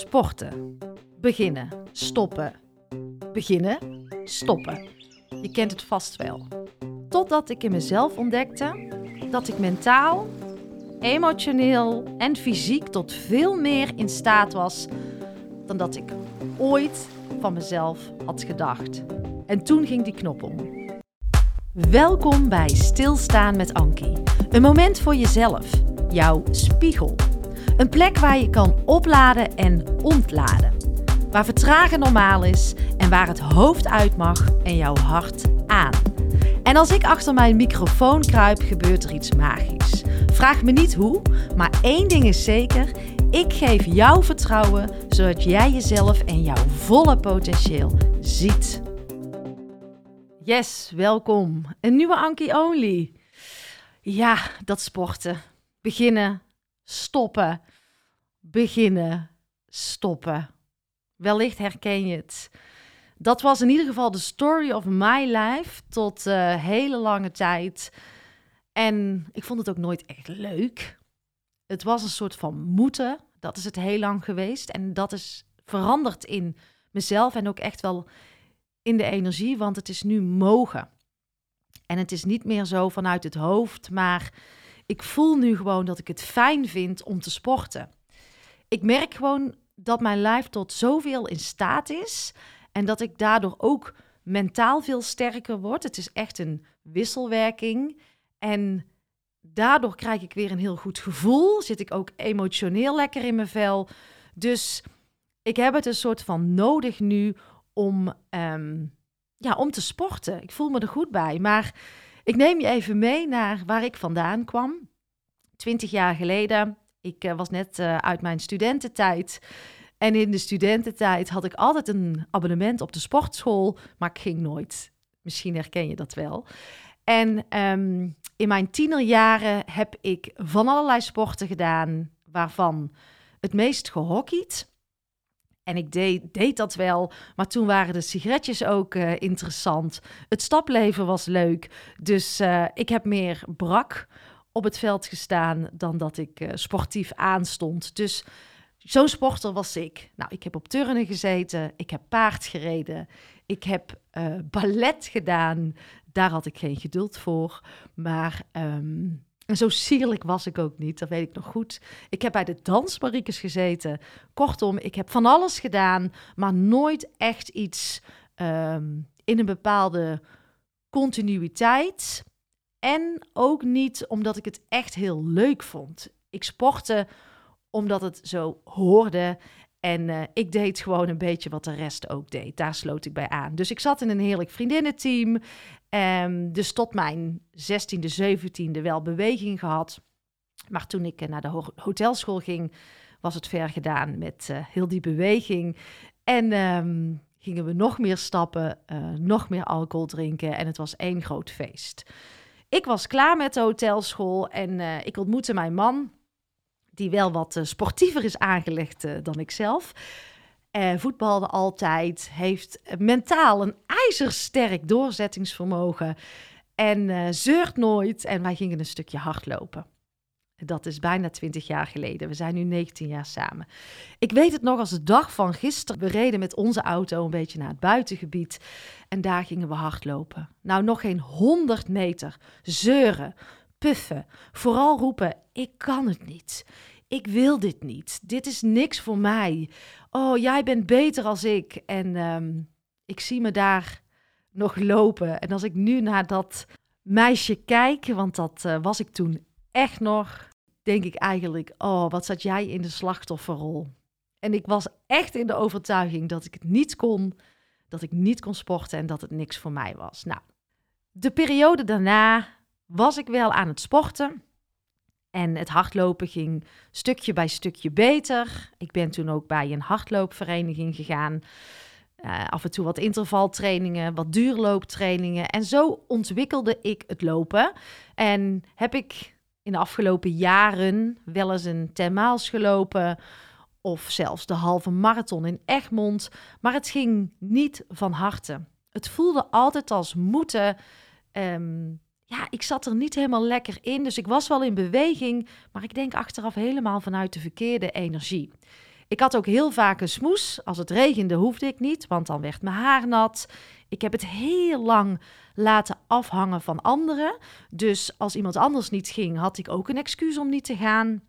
Sporten. Beginnen. Stoppen. Beginnen. Stoppen. Je kent het vast wel. Totdat ik in mezelf ontdekte dat ik mentaal, emotioneel en fysiek tot veel meer in staat was dan dat ik ooit van mezelf had gedacht. En toen ging die knop om. Welkom bij Stilstaan met Ankie. Een moment voor jezelf, jouw spiegel. Een plek waar je kan opladen en ontladen. Waar vertragen normaal is en waar het hoofd uit mag en jouw hart aan. En als ik achter mijn microfoon kruip, gebeurt er iets magisch. Vraag me niet hoe, maar één ding is zeker: ik geef jou vertrouwen zodat jij jezelf en jouw volle potentieel ziet. Yes, welkom. Een nieuwe Anki Only. Ja, dat sporten. Beginnen, stoppen, beginnen, stoppen. Wellicht herken je het. Dat was in ieder geval de story of my life tot uh, hele lange tijd. En ik vond het ook nooit echt leuk. Het was een soort van moeten. Dat is het heel lang geweest. En dat is veranderd in mezelf en ook echt wel in de energie, want het is nu mogen. En het is niet meer zo vanuit het hoofd, maar ik voel nu gewoon dat ik het fijn vind om te sporten. Ik merk gewoon dat mijn lijf tot zoveel in staat is en dat ik daardoor ook mentaal veel sterker word. Het is echt een wisselwerking en daardoor krijg ik weer een heel goed gevoel. Zit ik ook emotioneel lekker in mijn vel. Dus ik heb het een soort van nodig nu om, ehm, ja, om te sporten. Ik voel me er goed bij. Maar ik neem je even mee naar waar ik vandaan kwam. Twintig jaar geleden. Ik uh, was net uh, uit mijn studententijd. En in de studententijd had ik altijd een abonnement op de sportschool, maar ik ging nooit. Misschien herken je dat wel. En um, in mijn tienerjaren heb ik van allerlei sporten gedaan, waarvan het meest gehockeyd. En ik deed, deed, dat wel, maar toen waren de sigaretjes ook uh, interessant. Het stapleven was leuk. Dus ik heb meer brak op het veld gestaan dan dat ik uh, sportief aanstond. Dus zo'n sporter was ik. Nou, ik heb op turnen gezeten, ik heb paard gereden, ik heb ballet gedaan. Daar had ik geen geduld voor. Maar en zo sierlijk was ik ook niet, dat weet ik nog goed. Ik heb bij de dansmariekes gezeten. Kortom, ik heb van alles gedaan, maar nooit echt iets um, in een bepaalde continuïteit. En ook niet omdat ik het echt heel leuk vond. Ik sportte omdat het zo hoorde. En uh, ik deed gewoon een beetje wat de rest ook deed. Daar sloot ik bij aan. Dus ik zat in een heerlijk vriendinnenteam. Um, dus tot mijn 16e, 17e wel beweging gehad. Maar toen ik naar de ho hotelschool ging, was het ver gedaan met uh, heel die beweging. En um, gingen we nog meer stappen, nog meer alcohol drinken. En het was één groot feest. Ik was klaar met de hotelschool en uh, ik ontmoette mijn man, die wel wat sportiever is aangelegd dan ik zelf. Voetbalde altijd, heeft mentaal een ijzersterk doorzettingsvermogen en zeurt nooit. En wij gingen een stukje hardlopen. Dat is bijna 20 jaar geleden. We zijn nu 19 jaar samen. Ik weet het nog als de dag van gisteren. We reden met onze auto een beetje naar het buitengebied. En daar gingen we hardlopen. Nou, nog geen 100 meter. Zeuren, puffen. Vooral roepen: Ik kan het niet. Ik wil dit niet. Dit is niks voor mij oh, jij bent beter als ik. En um, ik zie me daar nog lopen. En als ik nu naar dat meisje kijk, want dat uh, was ik toen echt nog, denk ik eigenlijk, oh, wat zat jij in de slachtofferrol? En ik was echt in de overtuiging dat ik het niet kon, dat ik niet kon sporten en dat het niks voor mij was. Nou, de periode daarna was ik wel aan het sporten. En het hardlopen ging stukje bij stukje beter. Ik ben toen ook bij een hardloopvereniging gegaan. Uh, af en toe wat intervaltrainingen, wat duurlooptrainingen. En zo ontwikkelde ik het lopen. En heb ik in de afgelopen jaren wel eens een 10 miles gelopen. Of zelfs de halve marathon in Egmond. Maar het ging niet van harte. Het voelde altijd als moeten. Um, ja, ik zat er niet helemaal lekker in. Dus ik was wel in beweging, maar ik denk achteraf helemaal vanuit de verkeerde energie. Ik had ook heel vaak een smoes. Als het regende hoefde ik niet, want dan werd mijn haar nat. Ik heb het heel lang laten afhangen van anderen. Dus als iemand anders niet ging, had ik ook een excuus om niet te gaan.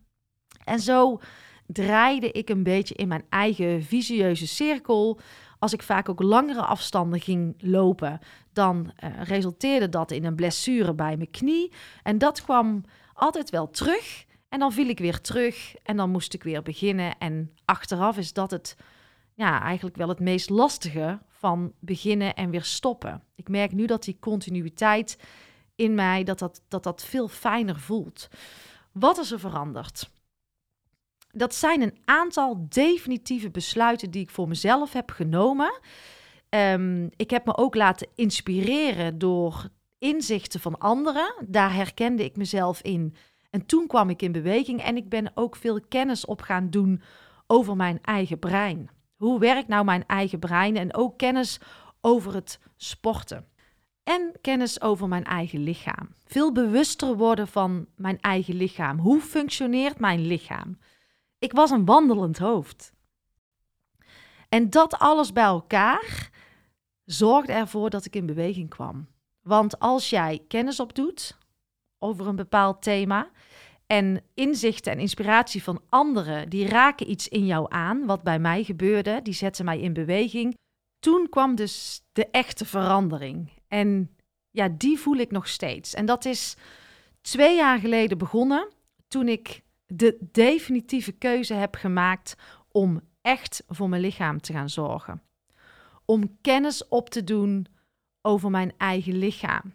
En zo draaide ik een beetje in mijn eigen visieuze cirkel. Als ik vaak ook langere afstanden ging lopen, dan uh, resulteerde dat in een blessure bij mijn knie. En dat kwam altijd wel terug. En dan viel ik weer terug en dan moest ik weer beginnen. En achteraf is dat het, ja, eigenlijk wel het meest lastige van beginnen en weer stoppen. Ik merk nu dat die continuïteit in mij, dat dat, dat, dat veel fijner voelt. Wat is er veranderd? Dat zijn een aantal definitieve besluiten die ik voor mezelf heb genomen. Um, ik heb me ook laten inspireren door inzichten van anderen. Daar herkende ik mezelf in. En toen kwam ik in beweging en ik ben ook veel kennis op gaan doen over mijn eigen brein. Hoe werkt nou mijn eigen brein? En ook kennis over het sporten. En kennis over mijn eigen lichaam. Veel bewuster worden van mijn eigen lichaam. Hoe functioneert mijn lichaam? Ik was een wandelend hoofd. En dat alles bij elkaar zorgde ervoor dat ik in beweging kwam. Want als jij kennis opdoet over een bepaald thema en inzichten en inspiratie van anderen, die raken iets in jou aan, wat bij mij gebeurde, die zetten mij in beweging. Toen kwam dus de echte verandering. En ja, die voel ik nog steeds. En dat is twee jaar geleden begonnen, toen ik de definitieve keuze heb gemaakt om echt voor mijn lichaam te gaan zorgen. Om kennis op te doen over mijn eigen lichaam.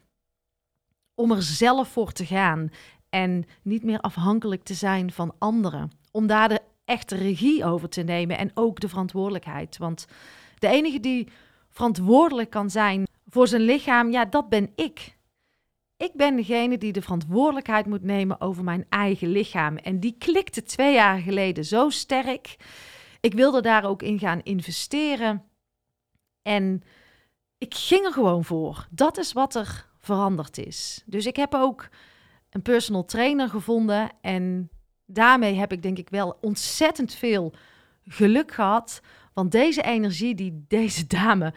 Om er zelf voor te gaan en niet meer afhankelijk te zijn van anderen. Om daar de echte regie over te nemen en ook de verantwoordelijkheid. Want de enige die verantwoordelijk kan zijn voor zijn lichaam, ja, dat ben ik. Ik ben degene die de verantwoordelijkheid moet nemen over mijn eigen lichaam. En die klikte twee jaar geleden zo sterk. Ik wilde daar ook in gaan investeren. En ik ging er gewoon voor. Dat is wat er veranderd is. Dus ik heb ook een personal trainer gevonden. En daarmee heb ik denk ik wel ontzettend veel geluk gehad. Want deze energie die deze dame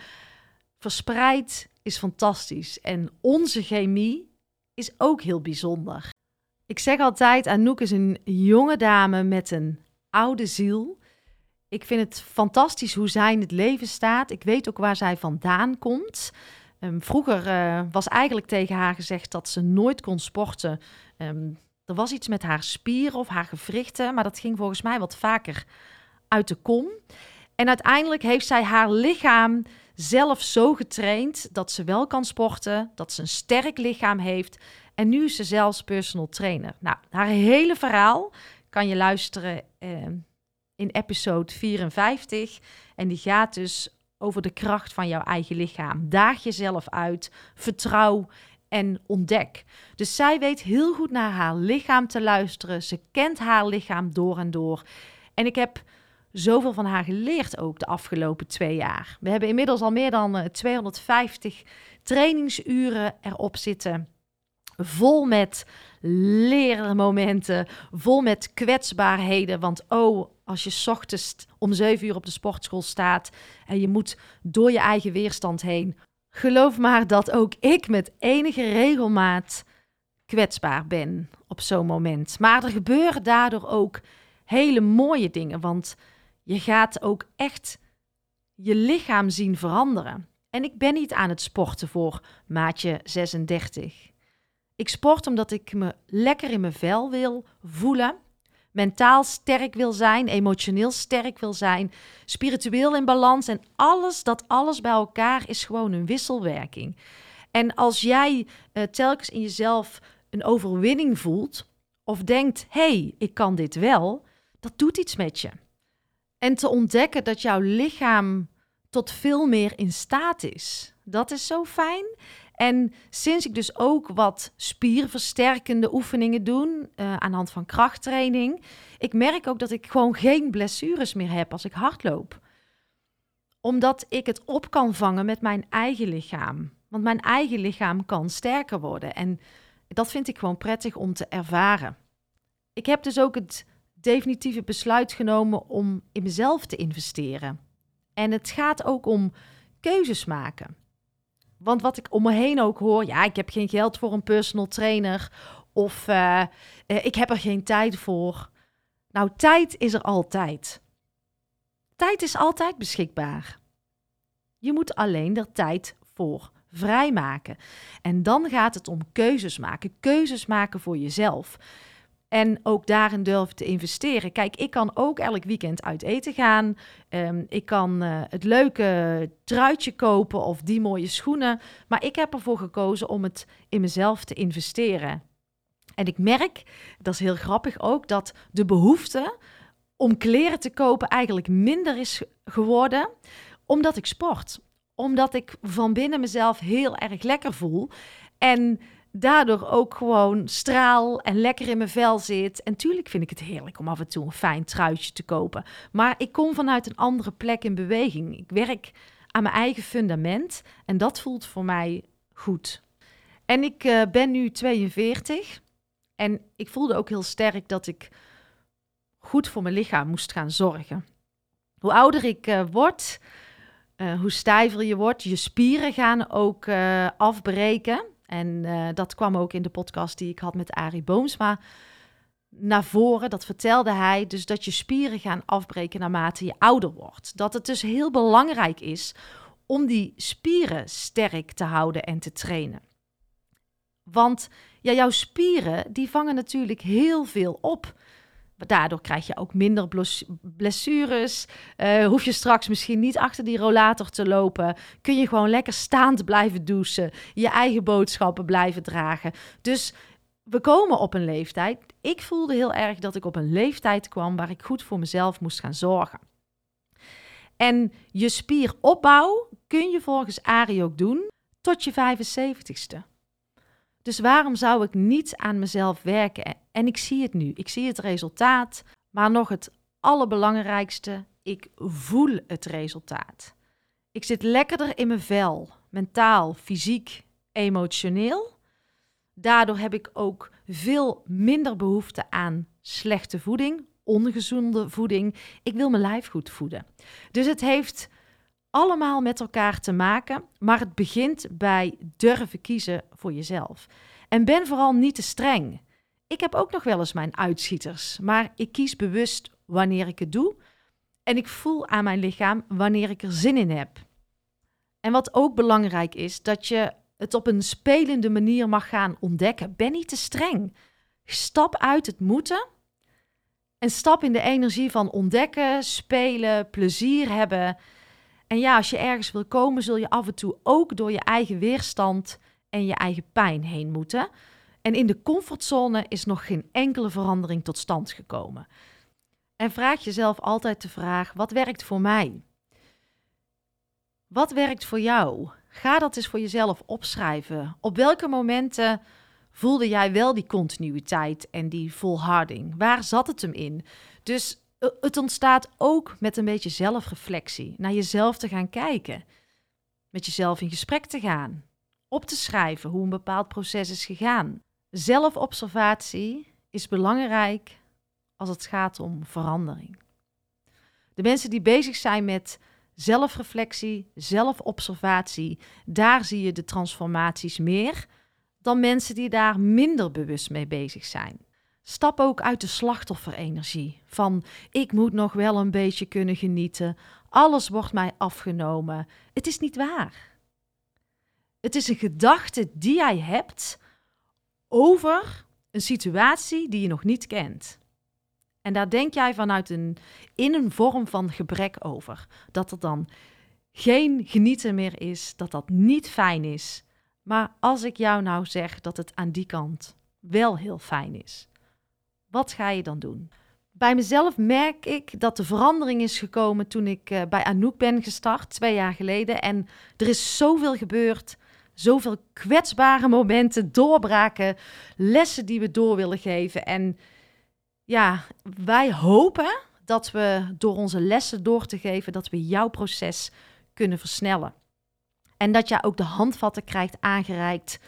verspreidt, is fantastisch. En onze chemie is ook heel bijzonder. Ik zeg altijd, Anouk is een jonge dame met een oude ziel. Ik vind het fantastisch hoe zij in het leven staat. Ik weet ook waar zij vandaan komt. Um, vroeger uh, was eigenlijk tegen haar gezegd dat ze nooit kon sporten. Um, er was iets met haar spieren of haar gewrichten, maar dat ging volgens mij wat vaker uit de kom. En uiteindelijk heeft zij haar lichaam zelf zo getraind dat ze wel kan sporten, dat ze een sterk lichaam heeft. En nu is ze zelfs personal trainer. Nou, haar hele verhaal kan je luisteren eh, in episode 54. En die gaat dus over de kracht van jouw eigen lichaam. Daag jezelf uit, vertrouw en ontdek. Dus zij weet heel goed naar haar lichaam te luisteren. Ze kent haar lichaam door en door. En ik heb zoveel van haar geleerd ook de afgelopen twee jaar. We hebben inmiddels al meer dan 250 eh, trainingsuren erop zitten. Vol met leermomenten, vol met kwetsbaarheden. Want oh, als je ochtends om 7 uur op de sportschool staat en je moet door je eigen weerstand heen. Geloof maar dat ook ik met enige regelmaat kwetsbaar ben op zo'n moment. Maar er gebeuren daardoor ook hele mooie dingen. Want je gaat ook echt je lichaam zien veranderen. En ik ben niet aan het sporten voor maatje 36. Ik sport omdat ik me lekker in mijn vel wil voelen, mentaal sterk wil zijn, emotioneel sterk wil zijn, spiritueel in balans en alles, dat alles bij elkaar is gewoon een wisselwerking. En als jij uh, telkens in jezelf een overwinning voelt of denkt, hey, ik kan dit wel, dat doet iets met je. En te ontdekken dat jouw lichaam tot veel meer in staat is. Dat is zo fijn. En sinds ik dus ook wat spierversterkende oefeningen doe uh, aan de hand van krachttraining, ik merk ook dat ik gewoon geen blessures meer heb als ik hardloop. Omdat ik het op kan vangen met mijn eigen lichaam. Want mijn eigen lichaam kan sterker worden. En dat vind ik gewoon prettig om te ervaren. Ik heb dus ook het definitieve besluit genomen om in mezelf te investeren. En het gaat ook om keuzes maken. Want wat ik om me heen ook hoor, ja, ik heb geen geld voor een personal trainer of uh, ik heb er geen tijd voor. Nou, tijd is er altijd. Tijd is altijd beschikbaar. Je moet alleen er tijd voor vrijmaken. En dan gaat het om keuzes maken. Keuzes maken voor jezelf. En ook daarin durven te investeren. Kijk, ik kan ook elk weekend uit eten gaan. Um, ik kan uh, het leuke truitje kopen of die mooie schoenen. Maar ik heb ervoor gekozen om het in mezelf te investeren. En ik merk, dat is heel grappig ook, dat de behoefte om kleren te kopen eigenlijk minder is geworden omdat ik sport. Omdat ik van binnen mezelf heel erg lekker voel. En daardoor ook gewoon straal en lekker in mijn vel zit. En tuurlijk vind ik het heerlijk om af en toe een fijn truitje te kopen. Maar ik kom vanuit een andere plek in beweging. Ik werk aan mijn eigen fundament en dat voelt voor mij goed. En ik uh, ben nu 42 en ik voelde ook heel sterk dat ik goed voor mijn lichaam moest gaan zorgen. Hoe ouder ik uh, word, uh, hoe stijver je wordt, je spieren gaan ook afbreken. En uh, dat kwam ook in de podcast die ik had met Arie Boomsma naar voren. Dat vertelde hij. Dus dat je spieren gaan afbreken naarmate je ouder wordt. Dat het dus heel belangrijk is om die spieren sterk te houden en te trainen. Want ja, jouw spieren die vangen natuurlijk heel veel op. Daardoor krijg je ook minder blessures. Uh, hoef je straks misschien niet achter die rollator te lopen. Kun je gewoon lekker staand blijven douchen. Je eigen boodschappen blijven dragen. Dus we komen op een leeftijd. Ik voelde heel erg dat ik op een leeftijd kwam waar ik goed voor mezelf moest gaan zorgen. En je spieropbouw kun je volgens Ari ook doen tot je 75ste. Dus waarom zou ik niet aan mezelf werken? En ik zie het nu. Ik zie het resultaat. Maar nog het allerbelangrijkste, ik voel het resultaat. Ik zit lekkerder in mijn vel, mentaal, fysiek, emotioneel. Daardoor heb ik ook veel minder behoefte aan slechte voeding, ongezonde voeding. Ik wil mijn lijf goed voeden. Dus het heeft allemaal met elkaar te maken, maar het begint bij durven kiezen voor jezelf. En ben vooral niet te streng. Ik heb ook nog wel eens mijn uitschieters, maar ik kies bewust wanneer ik het doe en ik voel aan mijn lichaam wanneer ik er zin in heb. En wat ook belangrijk is, dat je het op een spelende manier mag gaan ontdekken. Ben niet te streng. Stap uit het moeten en stap in de energie van ontdekken, spelen, plezier hebben en ja, als je ergens wil komen, zul je af en toe ook door je eigen weerstand en je eigen pijn heen moeten. En in de comfortzone is nog geen enkele verandering tot stand gekomen. En vraag jezelf altijd de vraag: wat werkt voor mij? Wat werkt voor jou? Ga dat eens voor jezelf opschrijven. Op welke momenten voelde jij wel die continuïteit en die volharding? Waar zat het hem in? Dus het ontstaat ook met een beetje zelfreflectie. Naar jezelf te gaan kijken. Met jezelf in gesprek te gaan. Op te schrijven hoe een bepaald proces is gegaan. Zelfobservatie is belangrijk als het gaat om verandering. De mensen die bezig zijn met zelfreflectie, zelfobservatie, daar zie je de transformaties meer dan mensen die daar minder bewust mee bezig zijn. Stap ook uit de slachtofferenergie van ik moet nog wel een beetje kunnen genieten, alles wordt mij afgenomen. Het is niet waar. Het is een gedachte die jij hebt over een situatie die je nog niet kent. En daar denk jij vanuit een, in een vorm van gebrek over. Dat er dan geen genieten meer is, dat dat niet fijn is. Maar als ik jou nou zeg dat het aan die kant wel heel fijn is, wat ga je dan doen? Bij mezelf merk ik dat de verandering is gekomen toen ik uh, bij Anouk ben gestart, twee jaar geleden. En er is zoveel gebeurd. Zoveel kwetsbare momenten, doorbraken, lessen die we door willen geven. En ja, wij hopen dat we door onze lessen door te geven, dat we jouw proces kunnen versnellen. En dat jij ook de handvatten krijgt aangereikt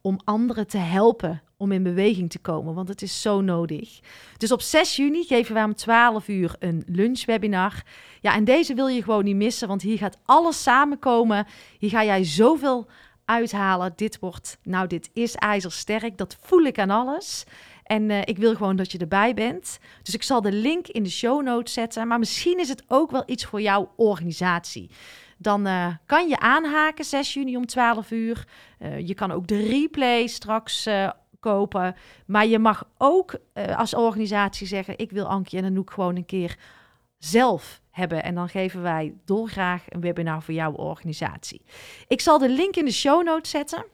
om anderen te helpen om in beweging te komen, want het is zo nodig. Dus op 6 juni geven we om 12 uur een lunchwebinar. Ja, en deze wil je gewoon niet missen, want hier gaat alles samenkomen. Hier ga jij zoveel uithalen. Dit wordt, nou, dit is ijzersterk. Dat voel ik aan alles. En uh, ik wil gewoon dat je erbij bent. Dus ik zal de link in de show notes zetten. Maar misschien is het ook wel iets voor jouw organisatie. Dan uh, kan je aanhaken 6 juni om 12 uur. Uh, je kan ook de replay straks kopen. Maar je mag ook als organisatie zeggen: Ik wil Ankie en Anouk gewoon een keer zelf hebben. En dan geven wij dolgraag een webinar voor jouw organisatie. Ik zal de link in de show notes zetten.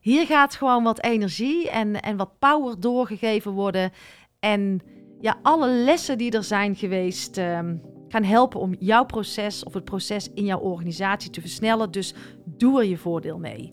Hier gaat gewoon wat energie en, en wat power doorgegeven worden. En ja, alle lessen die er zijn geweest um, gaan helpen om jouw proces of het proces in jouw organisatie te versnellen. Dus doe er je voordeel mee.